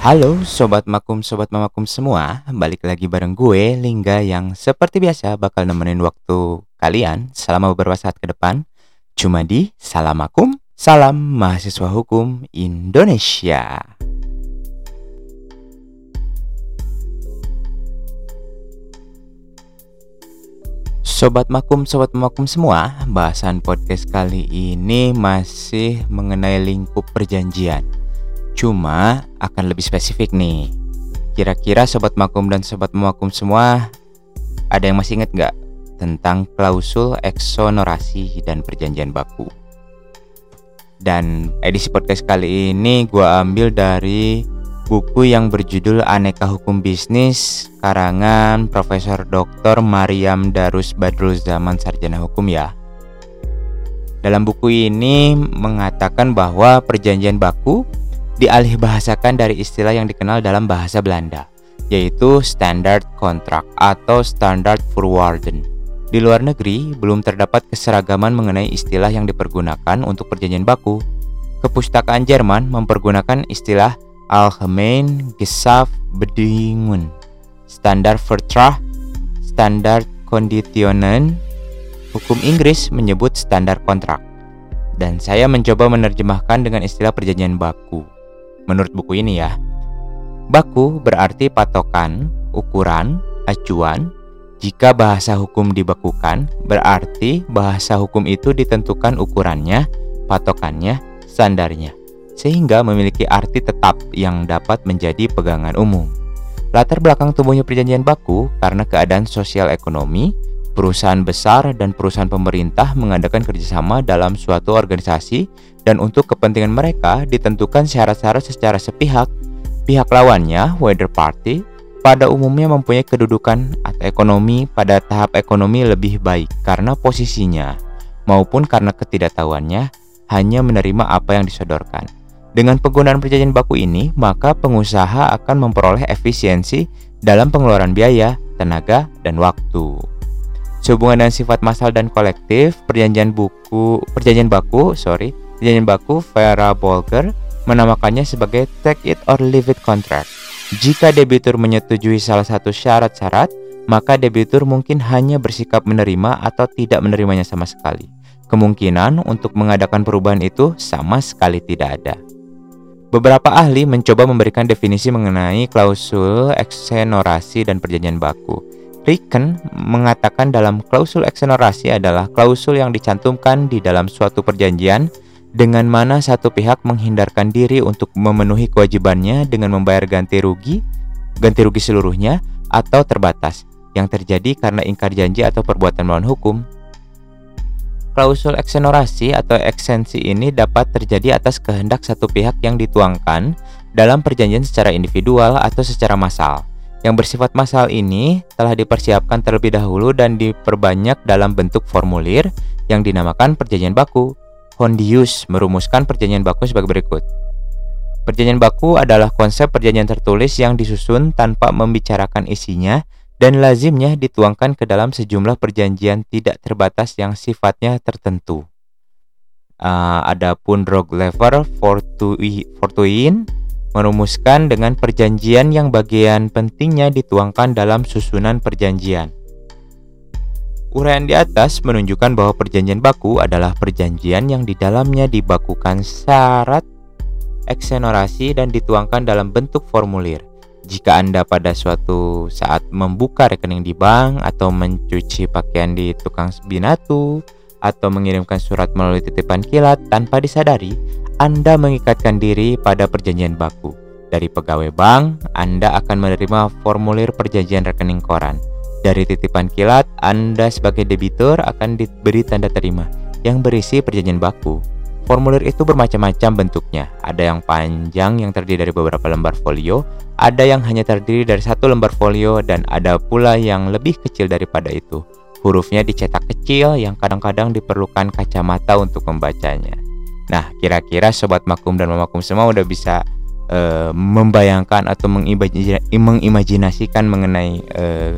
Halo Sobat Makum, Sobat Mamakum semua. Balik lagi bareng gue, Lingga Yang seperti biasa bakal nemenin waktu kalian Selama beberapa saat ke depan. Cuma di Salam Makum, Salam Mahasiswa Hukum Indonesia. Sobat Makum, Sobat Makum semua Bahasan podcast kali ini masih mengenai lingkup perjanjian Cuma akan lebih spesifik nih. Kira-kira sobat makum dan sobat memakum semua ada yang masih ingat nggak tentang klausul eksonorasi dan perjanjian baku? Dan edisi podcast kali ini gue ambil dari buku yang berjudul Aneka Hukum Bisnis karangan Profesor Dr. Mariam Darus Badrul Zaman Sarjana Hukum ya. Dalam buku ini mengatakan bahwa perjanjian baku dialih bahasakan dari istilah yang dikenal dalam bahasa Belanda, yaitu standard contract atau standard voorwaarden. Di luar negeri, belum terdapat keseragaman mengenai istilah yang dipergunakan untuk perjanjian baku. Kepustakaan Jerman mempergunakan istilah Allgemein Bedingungen, Standard Vertrag, Standard Konditionen. Hukum Inggris menyebut standar kontrak. Dan saya mencoba menerjemahkan dengan istilah perjanjian baku menurut buku ini ya. Baku berarti patokan, ukuran, acuan. Jika bahasa hukum dibakukan, berarti bahasa hukum itu ditentukan ukurannya, patokannya, standarnya, sehingga memiliki arti tetap yang dapat menjadi pegangan umum. Latar belakang tumbuhnya perjanjian baku karena keadaan sosial ekonomi, perusahaan besar dan perusahaan pemerintah mengadakan kerjasama dalam suatu organisasi dan untuk kepentingan mereka ditentukan syarat-syarat secara sepihak. Pihak lawannya, whether party, pada umumnya mempunyai kedudukan atau ekonomi pada tahap ekonomi lebih baik karena posisinya maupun karena ketidaktahuannya hanya menerima apa yang disodorkan. Dengan penggunaan perjanjian baku ini, maka pengusaha akan memperoleh efisiensi dalam pengeluaran biaya, tenaga, dan waktu. Sehubungan dengan sifat massal dan kolektif, perjanjian buku, perjanjian baku, sorry, Perjanjian baku Vera Bolger menamakannya sebagai take it or leave it contract. Jika debitur menyetujui salah satu syarat-syarat, maka debitur mungkin hanya bersikap menerima atau tidak menerimanya sama sekali. Kemungkinan untuk mengadakan perubahan itu sama sekali tidak ada. Beberapa ahli mencoba memberikan definisi mengenai klausul eksenorasi dan perjanjian baku. Riken mengatakan dalam klausul eksenorasi adalah klausul yang dicantumkan di dalam suatu perjanjian dengan mana satu pihak menghindarkan diri untuk memenuhi kewajibannya dengan membayar ganti rugi, ganti rugi seluruhnya atau terbatas yang terjadi karena ingkar janji atau perbuatan melawan hukum. Klausul eksenorasi atau eksensi ini dapat terjadi atas kehendak satu pihak yang dituangkan dalam perjanjian secara individual atau secara massal. Yang bersifat massal ini telah dipersiapkan terlebih dahulu dan diperbanyak dalam bentuk formulir yang dinamakan perjanjian baku. Hondius merumuskan perjanjian baku sebagai berikut. Perjanjian baku adalah konsep perjanjian tertulis yang disusun tanpa membicarakan isinya dan lazimnya dituangkan ke dalam sejumlah perjanjian tidak terbatas yang sifatnya tertentu. Uh, adapun Roglever Fortuin merumuskan dengan perjanjian yang bagian pentingnya dituangkan dalam susunan perjanjian. Uraian di atas menunjukkan bahwa perjanjian baku adalah perjanjian yang di dalamnya dibakukan syarat eksenorasi dan dituangkan dalam bentuk formulir. Jika Anda pada suatu saat membuka rekening di bank atau mencuci pakaian di tukang binatu atau mengirimkan surat melalui titipan kilat tanpa disadari, Anda mengikatkan diri pada perjanjian baku. Dari pegawai bank, Anda akan menerima formulir perjanjian rekening koran. Dari titipan kilat, Anda sebagai debitur akan diberi tanda terima yang berisi perjanjian baku. Formulir itu bermacam-macam bentuknya. Ada yang panjang yang terdiri dari beberapa lembar folio, ada yang hanya terdiri dari satu lembar folio, dan ada pula yang lebih kecil daripada itu. Hurufnya dicetak kecil yang kadang-kadang diperlukan kacamata untuk membacanya. Nah, kira-kira sobat makum dan mamakum semua udah bisa uh, membayangkan atau mengimajinasikan mengenai uh,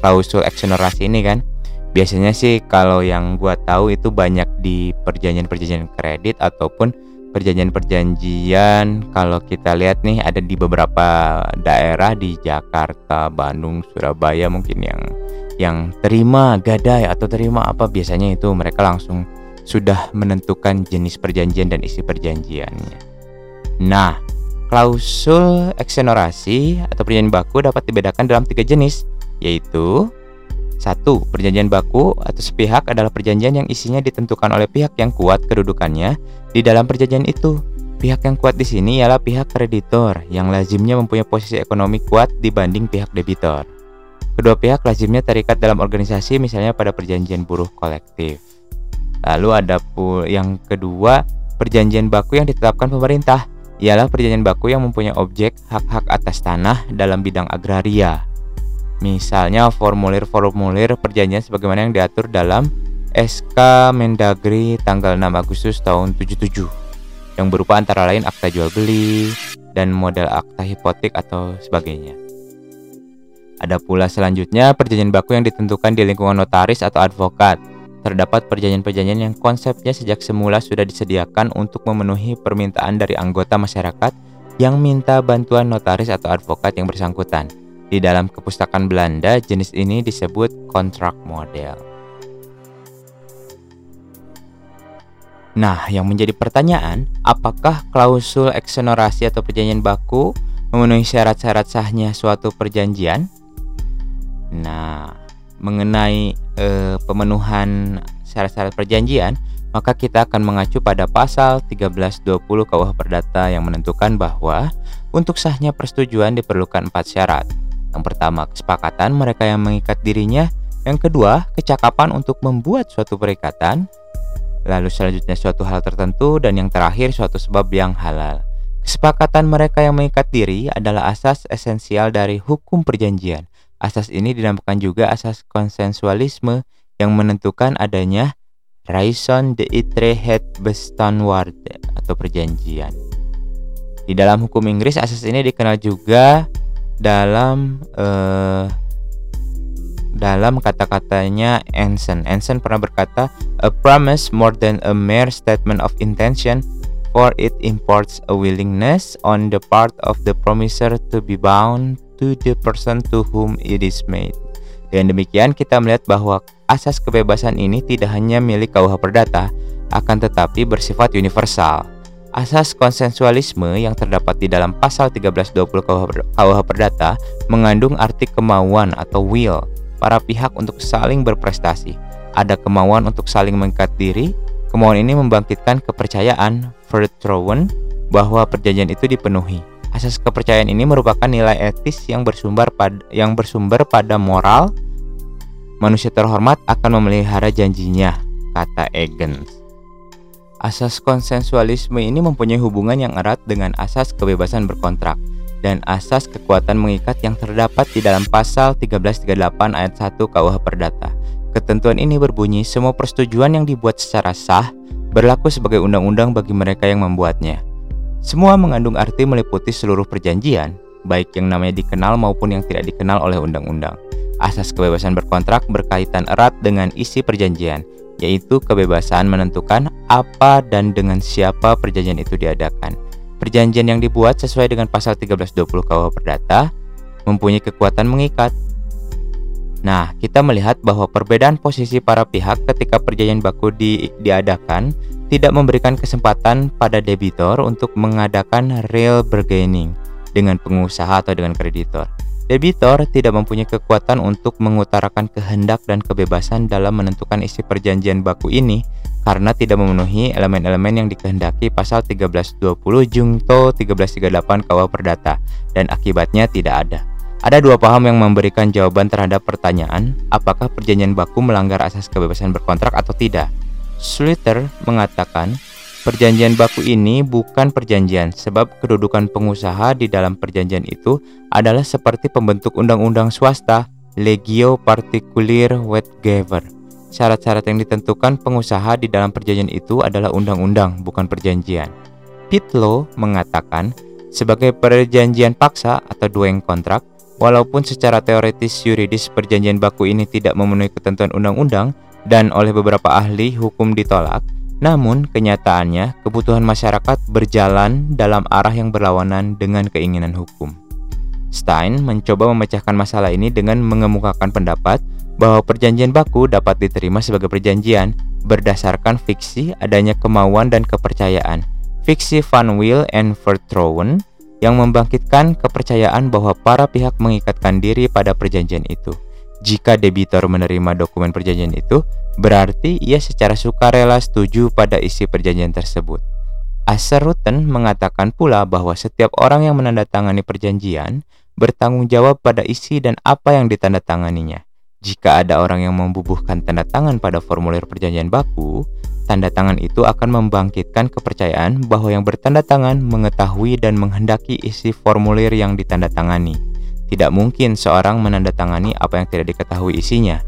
klausul ekselerasi ini kan? Biasanya sih kalau yang gua tahu itu banyak di perjanjian-perjanjian kredit ataupun perjanjian-perjanjian. Kalau kita lihat nih ada di beberapa daerah di Jakarta, Bandung, Surabaya mungkin yang yang terima gadai atau terima apa biasanya itu mereka langsung sudah menentukan jenis perjanjian dan isi perjanjiannya. Nah, klausul eksenorasi atau perjanjian baku dapat dibedakan dalam tiga jenis, yaitu satu, perjanjian baku atau sepihak adalah perjanjian yang isinya ditentukan oleh pihak yang kuat kedudukannya di dalam perjanjian itu. Pihak yang kuat di sini ialah pihak kreditor yang lazimnya mempunyai posisi ekonomi kuat dibanding pihak debitor. Kedua pihak lazimnya terikat dalam organisasi misalnya pada perjanjian buruh kolektif. Lalu ada pun yang kedua, perjanjian baku yang ditetapkan pemerintah ialah perjanjian baku yang mempunyai objek hak-hak atas tanah dalam bidang agraria Misalnya formulir-formulir perjanjian sebagaimana yang diatur dalam SK Mendagri tanggal 6 Agustus tahun 77 yang berupa antara lain akta jual beli dan model akta hipotek atau sebagainya. Ada pula selanjutnya perjanjian baku yang ditentukan di lingkungan notaris atau advokat. Terdapat perjanjian-perjanjian yang konsepnya sejak semula sudah disediakan untuk memenuhi permintaan dari anggota masyarakat yang minta bantuan notaris atau advokat yang bersangkutan. Di dalam kepustakaan Belanda, jenis ini disebut kontrak model. Nah, yang menjadi pertanyaan, apakah klausul eksenorasi atau perjanjian baku memenuhi syarat-syarat sahnya suatu perjanjian? Nah, mengenai eh, pemenuhan syarat-syarat perjanjian, maka kita akan mengacu pada pasal 1320 KUH Perdata yang menentukan bahwa untuk sahnya persetujuan diperlukan empat syarat. Yang pertama, kesepakatan mereka yang mengikat dirinya. Yang kedua, kecakapan untuk membuat suatu perikatan. Lalu selanjutnya suatu hal tertentu dan yang terakhir suatu sebab yang halal. Kesepakatan mereka yang mengikat diri adalah asas esensial dari hukum perjanjian. Asas ini dinamakan juga asas konsensualisme yang menentukan adanya raison d'etre het bestanward atau perjanjian. Di dalam hukum Inggris asas ini dikenal juga dalam uh, dalam kata-katanya Anson. Anson pernah berkata, "A promise more than a mere statement of intention, for it imports a willingness on the part of the promiser to be bound to the person to whom it is made." Dengan demikian, kita melihat bahwa asas kebebasan ini tidak hanya milik KUH Perdata, akan tetapi bersifat universal. Asas konsensualisme yang terdapat di dalam pasal 1320 KUH Perdata mengandung arti kemauan atau will para pihak untuk saling berprestasi. Ada kemauan untuk saling mengikat diri. Kemauan ini membangkitkan kepercayaan vertrauen bahwa perjanjian itu dipenuhi. Asas kepercayaan ini merupakan nilai etis yang bersumber pada yang bersumber pada moral. Manusia terhormat akan memelihara janjinya, kata Egens. Asas konsensualisme ini mempunyai hubungan yang erat dengan asas kebebasan berkontrak dan asas kekuatan mengikat yang terdapat di dalam pasal 1338 ayat 1 KUH Perdata. Ketentuan ini berbunyi semua persetujuan yang dibuat secara sah berlaku sebagai undang-undang bagi mereka yang membuatnya. Semua mengandung arti meliputi seluruh perjanjian, baik yang namanya dikenal maupun yang tidak dikenal oleh undang-undang. Asas kebebasan berkontrak berkaitan erat dengan isi perjanjian, yaitu kebebasan menentukan apa dan dengan siapa perjanjian itu diadakan. Perjanjian yang dibuat sesuai dengan pasal 1320 KUH Perdata mempunyai kekuatan mengikat. Nah, kita melihat bahwa perbedaan posisi para pihak ketika perjanjian baku di, diadakan tidak memberikan kesempatan pada debitor untuk mengadakan real bargaining dengan pengusaha atau dengan kreditor. Debitor tidak mempunyai kekuatan untuk mengutarakan kehendak dan kebebasan dalam menentukan isi perjanjian baku ini karena tidak memenuhi elemen-elemen yang dikehendaki pasal 1320 Jungto 1338 KUH Perdata dan akibatnya tidak ada. Ada dua paham yang memberikan jawaban terhadap pertanyaan apakah perjanjian baku melanggar asas kebebasan berkontrak atau tidak. Slater mengatakan Perjanjian baku ini bukan perjanjian, sebab kedudukan pengusaha di dalam perjanjian itu adalah seperti pembentuk undang-undang swasta, legio particulier wetgever. Syarat-syarat yang ditentukan pengusaha di dalam perjanjian itu adalah undang-undang, bukan perjanjian. Pitlow mengatakan, sebagai perjanjian paksa atau doing kontrak, walaupun secara teoritis yuridis perjanjian baku ini tidak memenuhi ketentuan undang-undang dan oleh beberapa ahli hukum ditolak, Namun, kenyataannya kebutuhan masyarakat berjalan dalam arah yang berlawanan dengan keinginan hukum. Stein mencoba memecahkan masalah ini dengan mengemukakan pendapat bahwa perjanjian baku dapat diterima sebagai perjanjian berdasarkan fiksi adanya kemauan dan kepercayaan. Fiksi Van Wil and Vertrouwen yang membangkitkan kepercayaan bahwa para pihak mengikatkan diri pada perjanjian itu. Jika debitor menerima dokumen perjanjian itu, berarti ia secara sukarela setuju pada isi perjanjian tersebut. Aseruten mengatakan pula bahwa setiap orang yang menandatangani perjanjian bertanggung jawab pada isi dan apa yang ditandatanganinya. Jika ada orang yang membubuhkan tanda tangan pada formulir perjanjian baku, tanda tangan itu akan membangkitkan kepercayaan bahwa yang bertanda tangan mengetahui dan menghendaki isi formulir yang ditandatangani. Tidak mungkin seorang menandatangani apa yang tidak diketahui isinya.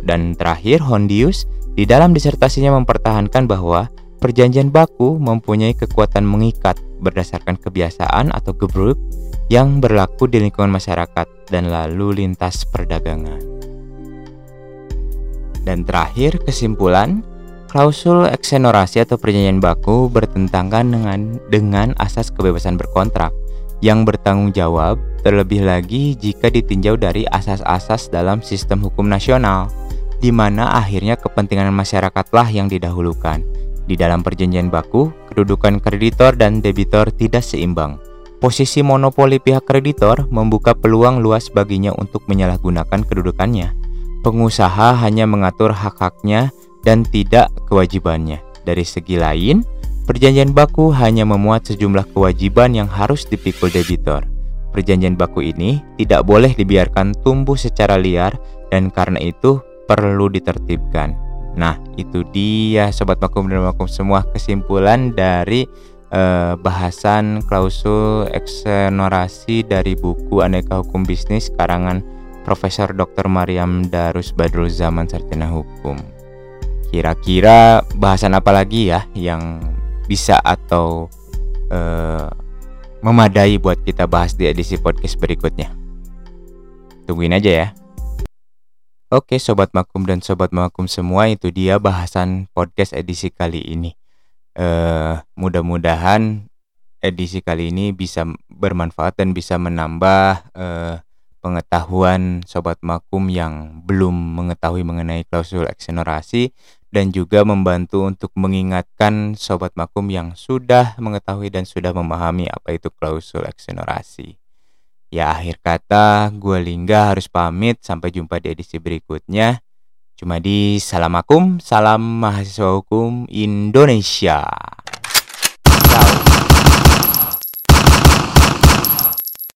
Dan terakhir, Hondius di dalam disertasinya mempertahankan bahwa perjanjian baku mempunyai kekuatan mengikat berdasarkan kebiasaan atau gebruk yang berlaku di lingkungan masyarakat dan lalu lintas perdagangan. Dan terakhir, kesimpulan, klausul eksenorasi atau perjanjian baku bertentangan dengan dengan asas kebebasan berkontrak yang bertanggung jawab terlebih lagi jika ditinjau dari asas-asas dalam sistem hukum nasional di mana akhirnya kepentingan masyarakatlah yang didahulukan. Di dalam perjanjian baku, kedudukan kreditor dan debitor tidak seimbang Posisi monopoli pihak kreditor membuka peluang luas baginya untuk menyalahgunakan kedudukannya. Pengusaha hanya mengatur hak-haknya dan tidak kewajibannya. Dari segi lain, perjanjian baku hanya memuat sejumlah kewajiban yang harus dipikul debitor. Perjanjian baku ini tidak boleh dibiarkan tumbuh secara liar dan karena itu perlu ditertibkan. Nah, itu dia sobat makum dan makum semua kesimpulan dari eh, bahasan klausul eksenorasi dari buku Aneka Hukum Bisnis karangan Profesor Dr. Mariam Darus Badrul Zaman Sarjana Hukum. Kira-kira bahasan apa lagi ya yang bisa atau eh, memadai buat kita bahas di edisi podcast berikutnya? Tungguin aja ya. Oke, sobat makum dan sobat makum semua, itu dia bahasan podcast edisi kali ini uh, mudah-mudahan edisi kali ini bisa bermanfaat dan bisa menambah uh, pengetahuan sobat makum yang belum mengetahui mengenai klausul eksenorasi dan juga membantu untuk mengingatkan sobat makum yang sudah mengetahui dan sudah memahami apa itu klausul eksenorasi. Ya akhir kata, gue Lingga harus pamit sampai jumpa di edisi berikutnya. Cuma di Salamakum, salam mahasiswa hukum Indonesia.